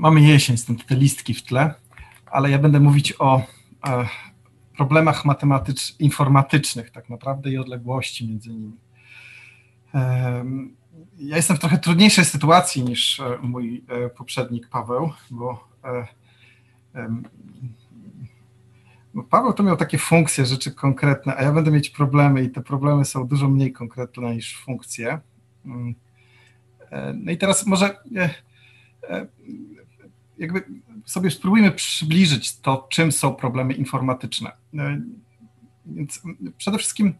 mamy jesień, stąd te listki w tle, ale ja będę mówić o e, problemach informatycznych tak naprawdę i odległości między nimi. Ja jestem w trochę trudniejszej sytuacji niż e, mój e, poprzednik Paweł, bo e, Paweł to miał takie funkcje, rzeczy konkretne, a ja będę mieć problemy i te problemy są dużo mniej konkretne niż funkcje. Mm. No i teraz może jakby sobie spróbujmy przybliżyć to, czym są problemy informatyczne. Więc przede wszystkim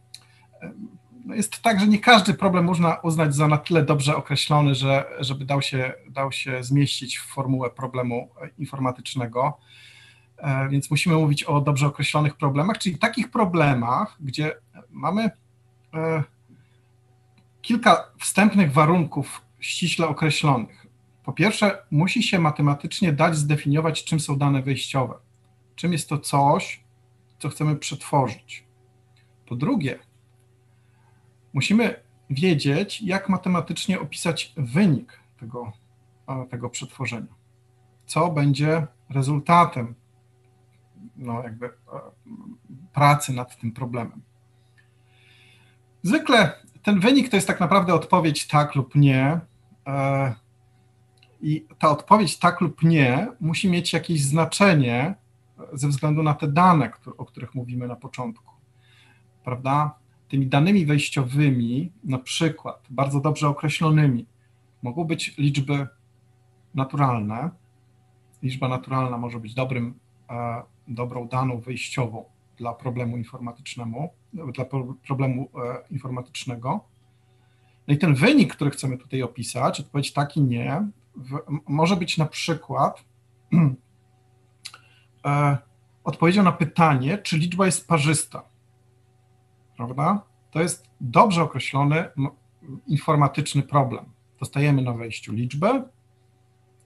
no jest tak, że nie każdy problem można uznać za na tyle dobrze określony, że, żeby dał się, dał się zmieścić w formułę problemu informatycznego. E, więc musimy mówić o dobrze określonych problemach, czyli takich problemach, gdzie mamy e, kilka wstępnych warunków ściśle określonych. Po pierwsze, musi się matematycznie dać zdefiniować, czym są dane wejściowe, czym jest to coś, co chcemy przetworzyć. Po drugie, musimy wiedzieć, jak matematycznie opisać wynik tego, tego przetworzenia. Co będzie rezultatem no, jakby, pracy nad tym problemem. Zwykle ten wynik to jest tak naprawdę odpowiedź tak lub nie. I ta odpowiedź tak lub nie musi mieć jakieś znaczenie ze względu na te dane, o których mówimy na początku. Prawda? tymi danymi wejściowymi, na przykład bardzo dobrze określonymi, mogą być liczby naturalne. Liczba naturalna może być dobrym, e, dobrą daną wejściową dla problemu informatycznemu, dla problemu e, informatycznego. No i ten wynik, który chcemy tutaj opisać, odpowiedź tak i nie, w, może być na przykład e, odpowiedzią na pytanie, czy liczba jest parzysta prawda? To jest dobrze określony informatyczny problem. Dostajemy na wejściu liczbę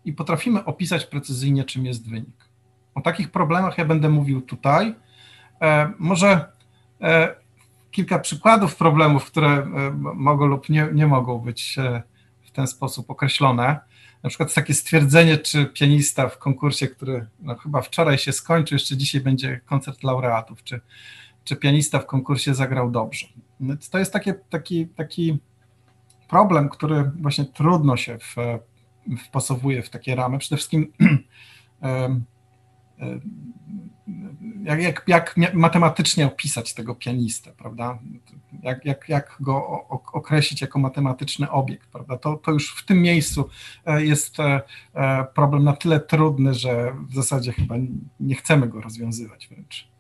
i potrafimy opisać precyzyjnie, czym jest wynik. O takich problemach ja będę mówił tutaj. E, może e, kilka przykładów problemów, które e, mogą lub nie, nie mogą być e, w ten sposób określone. Na przykład takie stwierdzenie, czy pianista w konkursie, który no, chyba wczoraj się skończył, jeszcze dzisiaj będzie koncert laureatów, czy czy pianista w konkursie zagrał dobrze. To jest takie, taki, taki problem, który właśnie trudno się w, wpasowuje w takie ramy. Przede wszystkim jak, jak, jak matematycznie opisać tego pianistę, prawda? Jak, jak, jak go określić jako matematyczny obiekt, prawda? To, to już w tym miejscu e, jest e, e, problem na tyle trudny, że w zasadzie chyba nie chcemy go rozwiązywać wręcz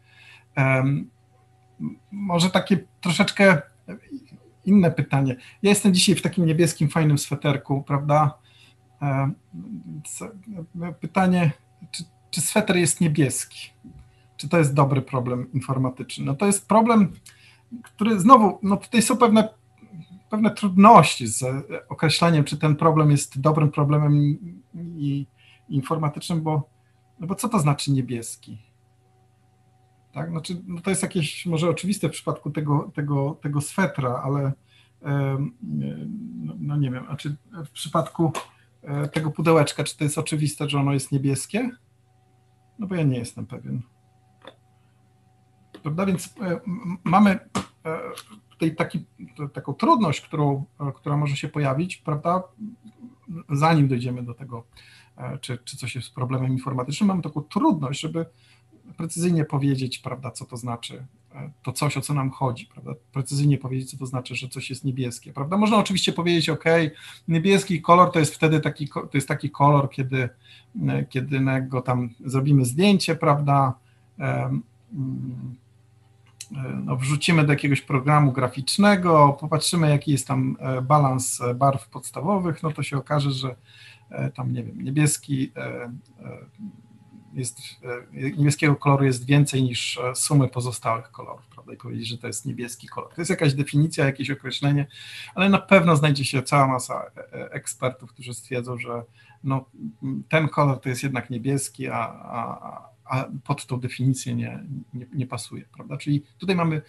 może takie troszeczkę inne pytanie. Ja jestem dzisiaj w takim niebieskim, fajnym sweterku, prawda? Pytanie, czy, czy sweter jest niebieski? Czy to jest dobry problem informatyczny? No to jest problem, który znowu, no tutaj są pewne, pewne trudności z określeniem, czy ten problem jest dobrym problemem i, i informatycznym, bo, no bo co to znaczy niebieski? Tak? Znaczy, no to jest jakieś może oczywiste w przypadku tego, tego, tego swetra, ale no, no nie wiem, a czy w przypadku e, tego pudełeczka, czy to jest oczywiste, że ono jest niebieskie? No bo ja nie jestem pewien. Prawda? Więc e, mamy e, tutaj taki, taką trudność, którą, która może się pojawić, prawda? Zanim dojdziemy do tego, czy, czy coś jest problemem informatycznym, mamy taką trudność, żeby precyzyjnie powiedzieć, prawda, co to znaczy e, to coś, o co nam chodzi, prawda? Precyzyjnie powiedzieć, co to znaczy, że coś jest niebieskie, prawda? Można oczywiście powiedzieć, ok, niebieski kolor to jest wtedy taki, to jest taki kolor, kiedy, e, kiedy go tam zrobimy zdjęcie, prawda? Mm, e, no, wrzucimy do jakiegoś programu graficznego, popatrzymy, jaki jest tam balans barw podstawowych, no to się okaże, że tam, nie wiem, niebieski jest, e, niebieskiego koloru jest więcej niż e, sumy pozostałych kolorów, prawda, i powiedzieć, że to jest niebieski kolor. To jest jakaś definicja, jakieś określenie, ale na pewno znajdzie się cała masa e, ekspertów, którzy stwierdzą, że no, ten kolor to jest jednak niebieski, a, a, a pod tą definicję nie, nie, nie, pasuje, prawda? Czyli tutaj mamy,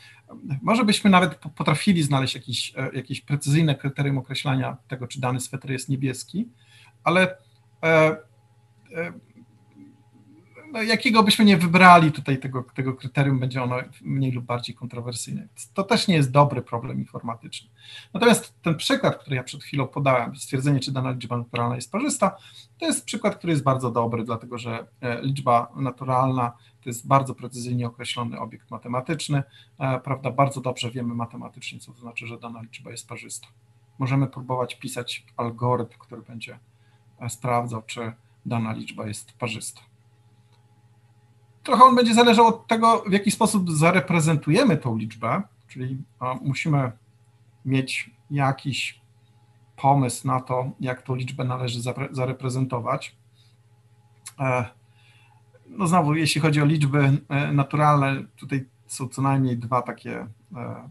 może byśmy nawet potrafili znaleźć jakieś, jakieś precyzyjne kryterium określania tego, czy dany sweter jest niebieski, ale no, jakiego byśmy nie wybrali tutaj tego, tego kryterium, będzie ono mniej lub bardziej kontrowersyjne. To też nie jest dobry problem informatyczny. Natomiast ten przykład, który ja przed chwilą podałem, stwierdzenie, czy dana liczba naturalna jest parzysta, to jest przykład, który jest bardzo dobry, dlatego że e, liczba naturalna to jest bardzo precyzyjnie określony obiekt matematyczny, e, prawda, bardzo dobrze wiemy matematycznie, co to znaczy, że dana liczba jest parzysta. Możemy próbować pisać algorytm, który będzie e, sprawdzał, czy dana liczba jest parzysta trochę on będzie zależał od tego, w jaki sposób zareprezentujemy tą liczbę, czyli musimy mieć jakiś pomysł na to, jak tą liczbę należy zareprezentować. E, no znowu, jeśli chodzi o liczby e, naturalne, tutaj są co najmniej dwa takie e,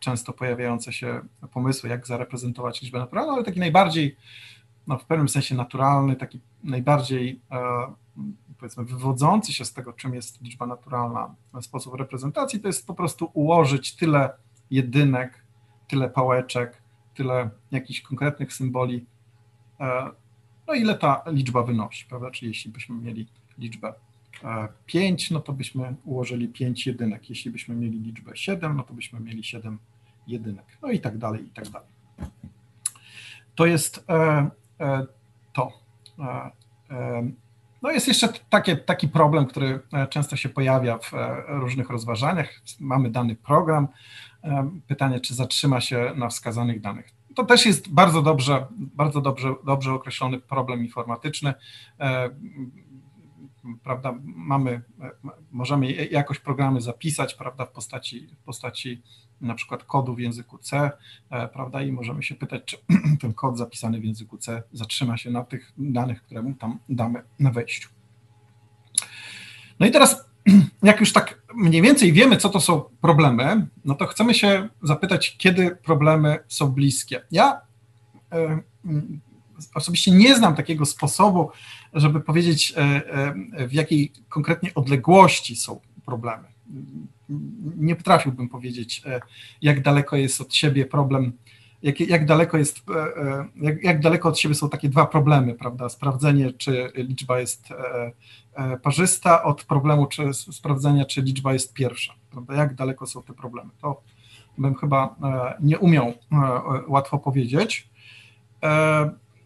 często pojawiające się pomysły, jak zareprezentować liczbę naturalną, ale taki najbardziej, no w pewnym sensie naturalny, taki najbardziej powiedzmy wywodzący się z tego, czym jest liczba naturalna sposób reprezentacji, to jest po prostu ułożyć tyle jedynek, tyle pałeczek, tyle jakichś konkretnych symboli, e, no ile ta liczba wynosi, prawda? Czyli jeśli byśmy mieli liczbę 5, e, no to byśmy ułożyli 5 jedynek. Jeśli byśmy mieli liczbę 7, no to byśmy mieli 7 jedynek. No i tak dalej, i tak dalej. To jest e, to. No jest jeszcze takie, taki problem, który e, często się pojawia w e, różnych rozważaniach. Mamy dany program, e, pytanie, czy zatrzyma się na wskazanych danych. To też jest bardzo dobrze, bardzo dobrze, dobrze określony problem informatyczny prawda, mamy, możemy jakoś programy zapisać, prawda, w postaci, w postaci na przykład kodu w języku C, e, prawda, i możemy się pytać, czy ten kod zapisany w języku C zatrzyma się na tych danych, które mu tam damy na wejściu. No i teraz, jak już tak mniej więcej wiemy, co to są problemy, no to chcemy się zapytać, kiedy problemy są bliskie. Ja e, osobiście nie znam takiego sposobu, żeby powiedzieć, e, e, w jakiej konkretnie odległości są problemy. Nie potrafiłbym powiedzieć, e, jak daleko jest od siebie problem, jak, jak daleko jest, jak, jak daleko od siebie są takie dwa problemy, prawda? Sprawdzenie, czy liczba jest parzysta od problemu, czy sprawdzenia, czy liczba jest pierwsza, prawda? Jak daleko są te problemy? To bym chyba nie umiał łatwo powiedzieć.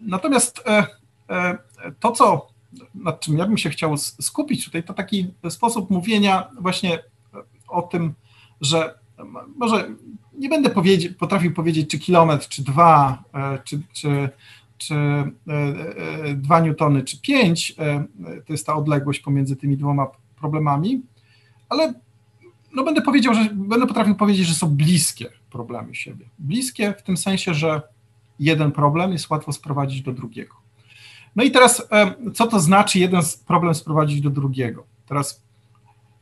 Natomiast E, to, co, nad czym ja bym się chciał skupić tutaj, to taki sposób mówienia właśnie o tym, że może nie będę powiedzi, potrafił powiedzieć, czy kilometr, czy dwa, e, czy, czy, czy e, dwa newtony, czy pięć, to jest ta odległość pomiędzy tymi dwoma problemami, ale no będę powiedział, że będę potrafił powiedzieć, że są bliskie problemy siebie. Bliskie w tym sensie, że jeden problem jest łatwo sprowadzić do drugiego. No i teraz, co to znaczy jeden problem sprowadzić do drugiego? Teraz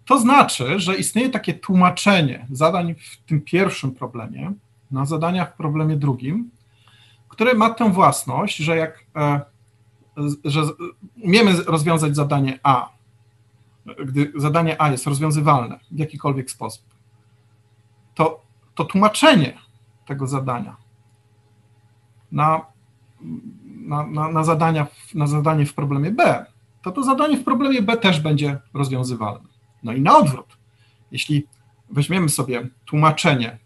to znaczy, że istnieje takie tłumaczenie zadań w tym pierwszym problemie na zadania w problemie drugim, które ma tę własność, że jak e, że umiemy rozwiązać zadanie A, gdy zadanie A jest rozwiązywalne w jakikolwiek sposób, to, to tłumaczenie tego zadania na na, na, na, zadania, na zadanie w problemie B, to to zadanie w problemie B też będzie rozwiązywalne. No i na odwrót, jeśli weźmiemy sobie tłumaczenie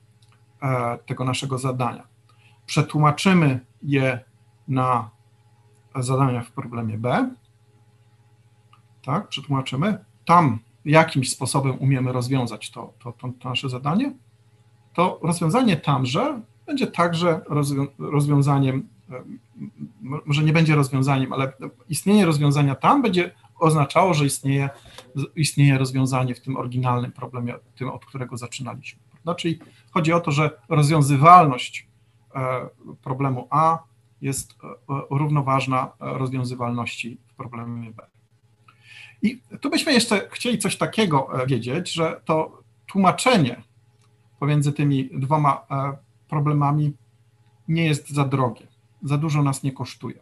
e, tego naszego zadania, przetłumaczymy je na zadania w problemie B, tak, przetłumaczymy, tam jakimś sposobem umiemy rozwiązać to, to, to, to nasze zadanie, to rozwiązanie tamże będzie także rozwiązaniem może nie będzie rozwiązaniem, ale istnienie rozwiązania tam będzie oznaczało, że istnieje, istnieje rozwiązanie w tym oryginalnym problemie, tym, od którego zaczynaliśmy. Prawda? Czyli chodzi o to, że rozwiązywalność e, problemu A jest e, równoważna rozwiązywalności w problemie B. I tu byśmy jeszcze chcieli coś takiego e, wiedzieć, że to tłumaczenie pomiędzy tymi dwoma problemami nie jest za drogie za dużo nas nie kosztuje.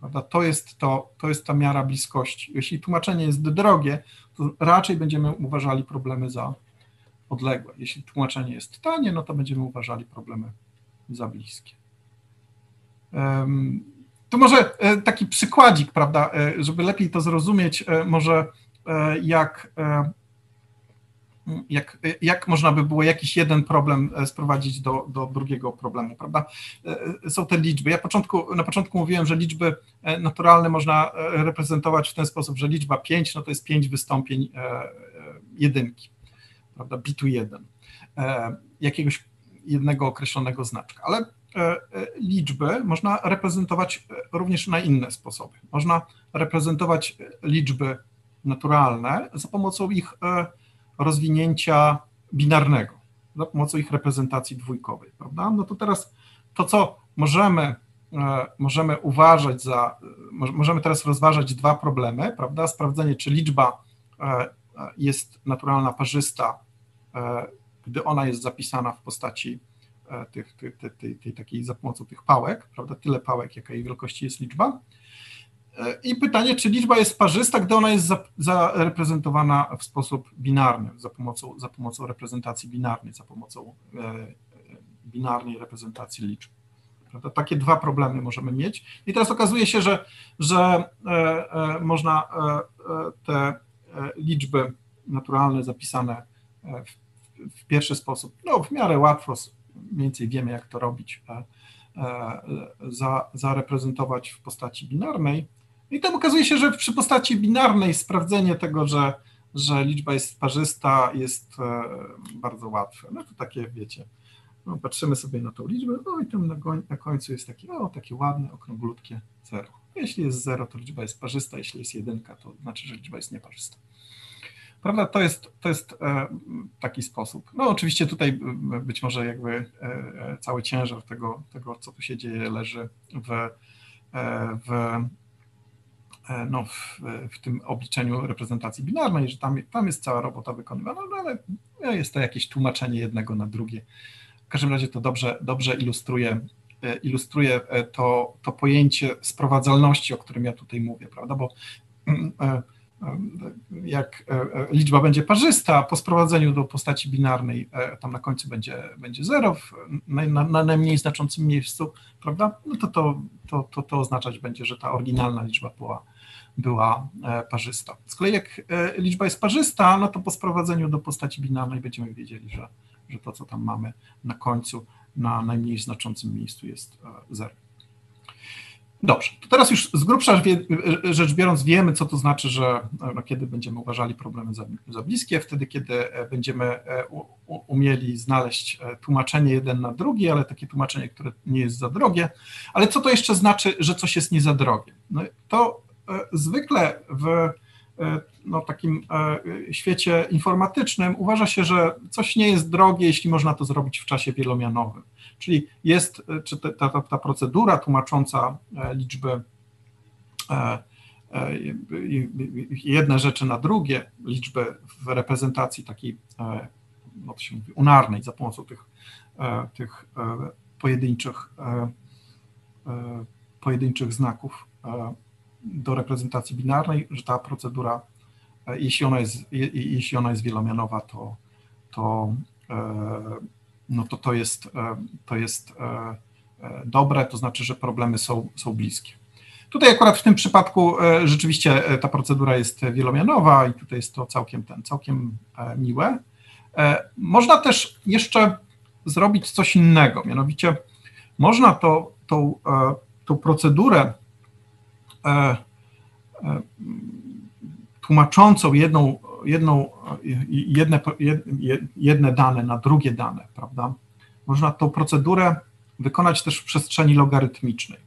Prawda? To, jest to, to jest ta miara bliskości. Jeśli tłumaczenie jest drogie, to raczej będziemy uważali problemy za odległe. Jeśli tłumaczenie jest tanie, no to będziemy uważali problemy za bliskie. to może taki przykładzik, prawda, żeby lepiej to zrozumieć, może jak jak, jak można by było jakiś jeden problem e, sprowadzić do, do drugiego problemu, prawda? E, e, są te liczby. Ja początku, na początku mówiłem, że liczby naturalne można reprezentować w ten sposób, że liczba 5 no to jest 5 wystąpień jedynki, prawda? Bitu 1, jakiegoś jednego określonego znaczka, ale liczby można reprezentować również na inne sposoby. Można reprezentować liczby naturalne za pomocą ich rozwinięcia binarnego za pomocą ich reprezentacji dwójkowej, prawda? No to teraz to, co możemy, e, możemy uważać za, możemy teraz rozważać dwa problemy, prawda? Sprawdzenie, czy liczba e, jest naturalna parzysta, e, gdy ona jest zapisana w postaci tych, tej, tej, tej takiej za pomocą tych pałek, prawda? Tyle pałek, jaka jej wielkości jest liczba, i pytanie, czy liczba jest parzysta, gdy ona jest zareprezentowana w sposób binarny, za pomocą, za pomocą reprezentacji binarnej, za pomocą e, e, binarnej reprezentacji liczb. Prawda? Takie dwa problemy możemy mieć. I teraz okazuje się, że, że e, można te liczby naturalne zapisane w, w pierwszy sposób, no w miarę łatwo, mniej więcej wiemy, jak to robić, za, zareprezentować w postaci binarnej, i tam okazuje się, że przy postaci binarnej sprawdzenie tego, że, że liczba jest parzysta jest e, bardzo łatwe. No to takie, wiecie, no, patrzymy sobie na tą liczbę, no i tam na, na końcu jest takie, o, takie ładne, okrąglutkie zero. Jeśli jest zero, to liczba jest parzysta, jeśli jest jedynka, to znaczy, że liczba jest nieparzysta. Prawda? To jest, to jest e, taki sposób. No oczywiście tutaj być może jakby e, e cały ciężar tego, tego, co tu się dzieje, leży w, e, w E, no, w, w, tym obliczeniu reprezentacji binarnej, że tam, tam jest cała robota wykonywana, no, ale jest to jakieś tłumaczenie jednego na drugie. W każdym razie to dobrze, dobrze ilustruje, e, ilustruje e, to, to pojęcie sprowadzalności, o którym ja tutaj mówię, prawda, bo mm, jak liczba będzie parzysta, po sprowadzeniu do postaci binarnej tam na końcu będzie, będzie zero w, na, na najmniej znaczącym miejscu, prawda, no to to, to, to to oznaczać będzie, że ta oryginalna liczba była była e, parzysta. Z kolei jak e, liczba jest parzysta, no to po sprowadzeniu do postaci binarnej będziemy wiedzieli, że, że to, co tam mamy na końcu, na najmniej znaczącym miejscu jest 0. E, Dobrze, to teraz już z grubsza rzecz biorąc wiemy, co to znaczy, że no, kiedy będziemy uważali problemy za, za bliskie, wtedy, kiedy będziemy umieli znaleźć tłumaczenie jeden na drugi, ale takie tłumaczenie, które nie jest za drogie. Ale co to jeszcze znaczy, że coś jest nie za drogie? No, to zwykle w e, no, takim e, świecie informatycznym uważa się, że coś nie jest drogie, jeśli można to zrobić w czasie wielomianowym. Czyli jest, czy ta, ta, ta procedura tłumacząca liczby jedne rzeczy na drugie, liczby w reprezentacji takiej, no to się mówi, unarnej, za pomocą tych, tych pojedynczych, pojedynczych znaków do reprezentacji binarnej, że ta procedura, e, jeśli ona jest, jeśli ona jest wielomianowa, to, to, e, no to, to, jest, e, to jest dobre, to znaczy, że problemy są, są bliskie. Tutaj akurat w tym przypadku rzeczywiście ta procedura jest wielomianowa i tutaj jest to całkiem ten, całkiem miłe. Można też jeszcze zrobić coś innego, mianowicie można to, tą, tą procedurę tłumaczącą jedną, jedną, jedne, jedne dane na drugie dane, prawda? Można tą procedurę wykonać też w przestrzeni logarytmicznej.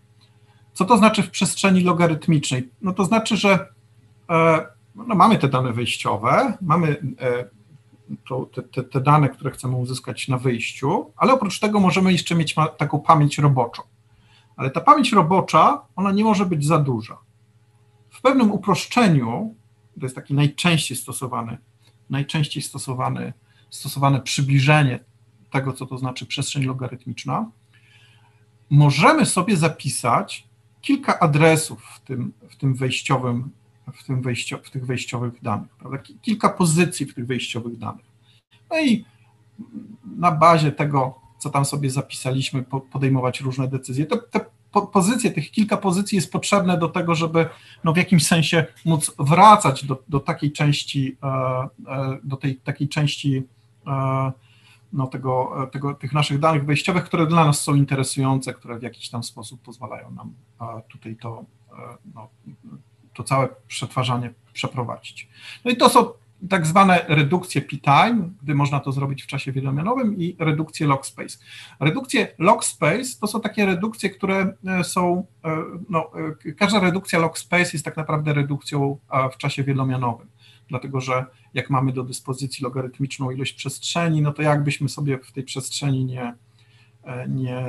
Co to znaczy w przestrzeni logarytmicznej? No to znaczy, że e, no mamy te dane wyjściowe, mamy to, te, te, dane, które chcemy uzyskać na wyjściu, ale oprócz tego możemy jeszcze mieć taką pamięć roboczą ale ta pamięć robocza, ona nie może być za duża. W pewnym uproszczeniu, to jest taki najczęściej stosowany, najczęściej stosowany, stosowane przybliżenie tego, co to znaczy przestrzeń logarytmiczna, możemy sobie zapisać kilka adresów w tym, w tym wejściowym, w, tym wejścio, w tych wejściowych danych, prawda? kilka pozycji w tych wejściowych danych. No i na bazie tego co tam sobie zapisaliśmy, podejmować różne decyzje. Te, te po, pozycje, tych kilka pozycji jest potrzebne do tego, żeby no, w jakimś sensie móc wracać do, do takiej części, do tej takiej części no, tego, tego, tych naszych danych wejściowych, które dla nas są interesujące, które w jakiś tam sposób pozwalają nam tutaj to, no, to całe przetwarzanie przeprowadzić. No i to są tak zwane redukcje p-time, gdy można to zrobić w czasie wielomianowym i redukcje log space. Redukcje log space to są takie redukcje, które e, są, e, no, e, każda redukcja log space jest tak naprawdę redukcją w czasie wielomianowym, dlatego że jak mamy do dyspozycji logarytmiczną ilość przestrzeni, no to jakbyśmy sobie w tej przestrzeni nie, nie,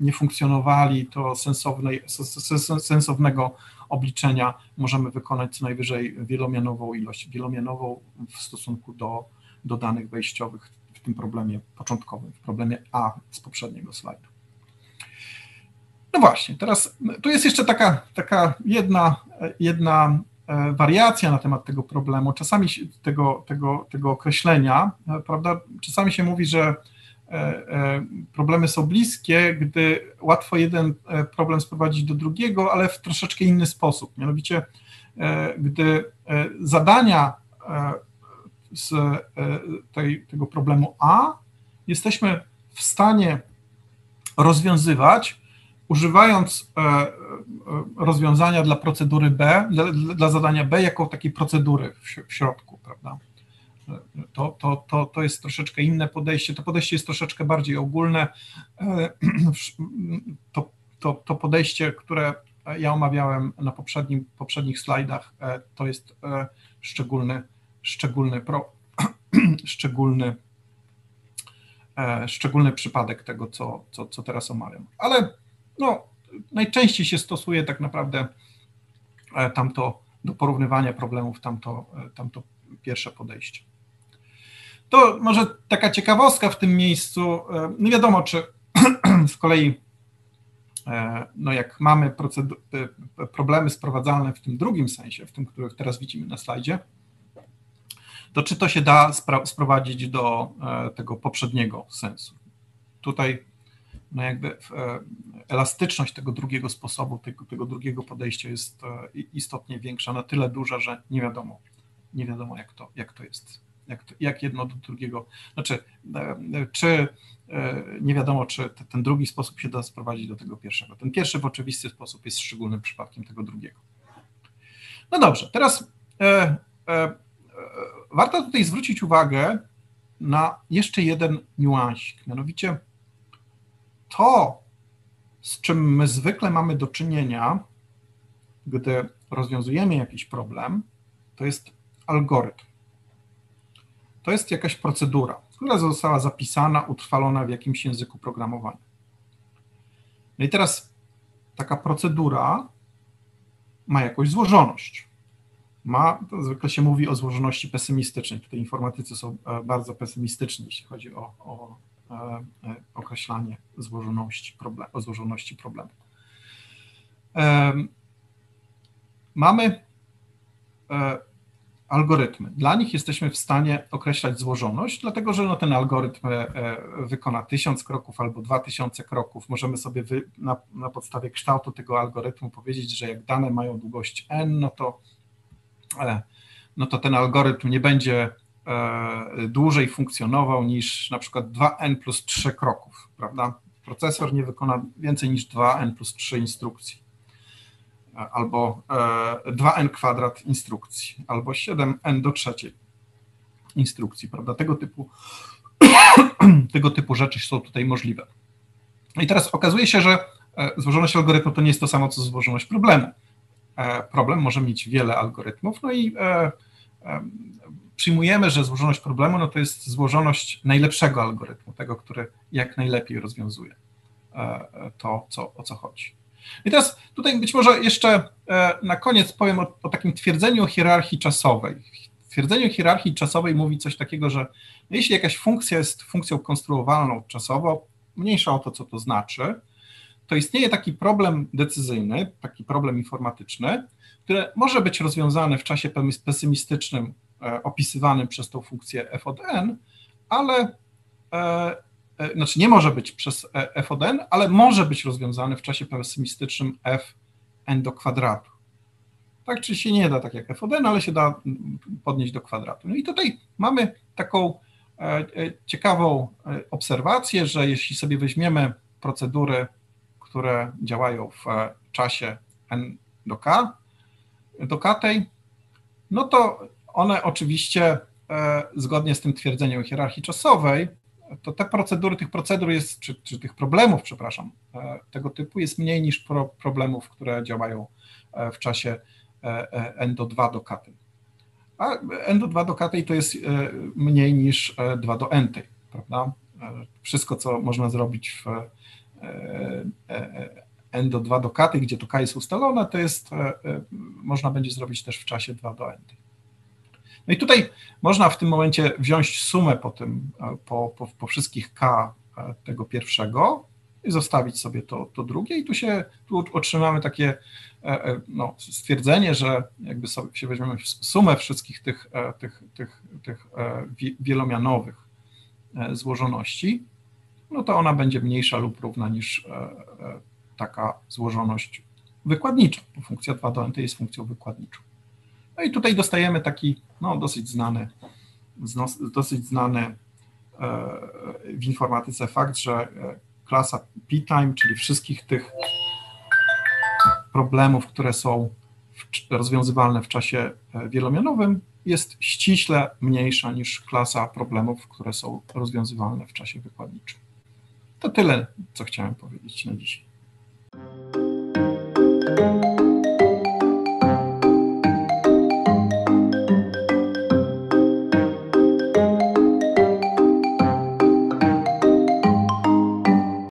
nie funkcjonowali, to sensownej, sensownego obliczenia możemy wykonać co najwyżej wielomianową ilość, wielomianową w stosunku do, do danych wejściowych w tym problemie początkowym, w problemie A z poprzedniego slajdu. No właśnie, teraz tu jest jeszcze taka, taka jedna, jedna e, wariacja na temat tego problemu, czasami tego, tego, tego określenia, e, prawda? Czasami się mówi, że problemy są bliskie, gdy łatwo jeden e, problem sprowadzić do drugiego, ale w troszeczkę inny sposób. Mianowicie, gdy zadania z tej, tego problemu A jesteśmy w stanie rozwiązywać, używając rozwiązania dla procedury B, dla, dla zadania B jako takiej procedury w, w środku, prawda? To, to, to, to jest troszeczkę inne podejście. To podejście jest troszeczkę bardziej ogólne. E, to, to, to podejście, które ja omawiałem na poprzednim, poprzednich slajdach, e, to jest e, szczególny, szczególny, pro, szczególny, szczególny przypadek tego, co, co, co teraz omawiam. Ale no, najczęściej się stosuje tak naprawdę tamto do porównywania problemów, tamto, tamto pierwsze podejście. To może taka ciekawostka w tym miejscu. E, nie wiadomo, czy z kolei, e, no jak mamy e, problemy sprowadzalne w tym drugim sensie, w tym, który teraz widzimy na slajdzie, to czy to się da sprowadzić do tego poprzedniego sensu. Tutaj no jakby elastyczność tego drugiego sposobu, tego, tego drugiego podejścia jest istotnie większa, na tyle duża, że nie wiadomo, nie wiadomo jak to, jak to jest jak, jak jedno do drugiego. Znaczy, e, czy e, nie wiadomo, czy ten drugi sposób się da sprowadzić do tego pierwszego. Ten pierwszy w oczywisty sposób jest szczególnym przypadkiem tego drugiego. No dobrze, teraz e, e, warto tutaj zwrócić uwagę na jeszcze jeden niuansik, mianowicie to, z czym my zwykle mamy do czynienia, gdy rozwiązujemy jakiś problem, to jest algorytm to jest jakaś procedura, która została zapisana, utrwalona w jakimś języku programowania. No i teraz taka procedura ma jakąś złożoność. Ma, to zwykle się mówi o złożoności pesymistycznej. Tutaj informatycy są e, bardzo pesymistyczni, jeśli chodzi o, o e, e, określanie złożoności, problem, o złożoności problemu. Mamy algorytmy. Dla nich jesteśmy w stanie określać złożoność, dlatego że no, ten algorytm e, wykona tysiąc kroków albo dwa tysiące kroków. Możemy sobie wy, na, na, podstawie kształtu tego algorytmu powiedzieć, że jak dane mają długość n, no to, e, no to ten algorytm nie będzie e, dłużej funkcjonował niż na przykład 2n plus 3 kroków, prawda? Procesor nie wykona więcej niż 2n plus 3 instrukcji albo 2n e, kwadrat instrukcji, albo 7n do trzeciej instrukcji, prawda? Tego typu, tego typu rzeczy są tutaj możliwe. I teraz okazuje się, że e, złożoność algorytmu to nie jest to samo, co złożoność problemu. E, problem może mieć wiele algorytmów, no i przyjmujemy, że złożoność problemu no to jest złożoność najlepszego algorytmu, tego, który jak najlepiej rozwiązuje to, co, o co chodzi. I teraz tutaj być może jeszcze e, na koniec powiem o, o takim twierdzeniu hierarchii czasowej. Twierdzenie o hierarchii czasowej mówi coś takiego, że jeśli jakaś funkcja jest funkcją konstruowalną czasowo, mniejsza o to, co to znaczy, to istnieje taki problem decyzyjny, taki problem informatyczny, który może być rozwiązany w czasie pesymistycznym, e, opisywanym przez tą funkcję f od n, ale e, znaczy nie może być przez f od n, ale może być rozwiązany w czasie pesymistycznym f n do kwadratu. Tak, czyli się nie da tak jak f od n, ale się da podnieść do kwadratu. No i tutaj mamy taką ciekawą obserwację, że jeśli sobie weźmiemy procedury, które działają w czasie n do k, do k tej, no to one oczywiście e, zgodnie z tym twierdzeniem hierarchii czasowej, to te procedury, tych procedur jest, czy, czy tych problemów, przepraszam, e, tego typu jest mniej niż pro, problemów, które działają e, w czasie n do 2 do k. A n do 2 do k to jest mniej niż 2 do n, prawda? Wszystko, co można zrobić w n do 2 do k, gdzie to k jest ustalone, to jest, można będzie zrobić też w czasie 2 do n. No i tutaj można w tym momencie wziąć sumę po, tym, po, po, po wszystkich k tego pierwszego i zostawić sobie to, to drugie i tu się tu otrzymamy takie e, e, no, stwierdzenie, że jakby sobie się weźmiemy sumę wszystkich tych, e, tych, tych, tych wielomianowych złożoności, no to ona będzie mniejsza lub równa niż taka złożoność wykładnicza, bo funkcja 2 do n jest funkcją wykładniczą. No i tutaj dostajemy taki no, dosyć znany, dosyć znany e, w informatyce fakt, że e, klasa p-time, czyli wszystkich tych problemów, które są rozwiązywalne w czasie e, wielomianowym, jest ściśle mniejsza niż klasa problemów, które są rozwiązywalne w czasie wykładniczym. To tyle, co chciałem powiedzieć na dzisiaj.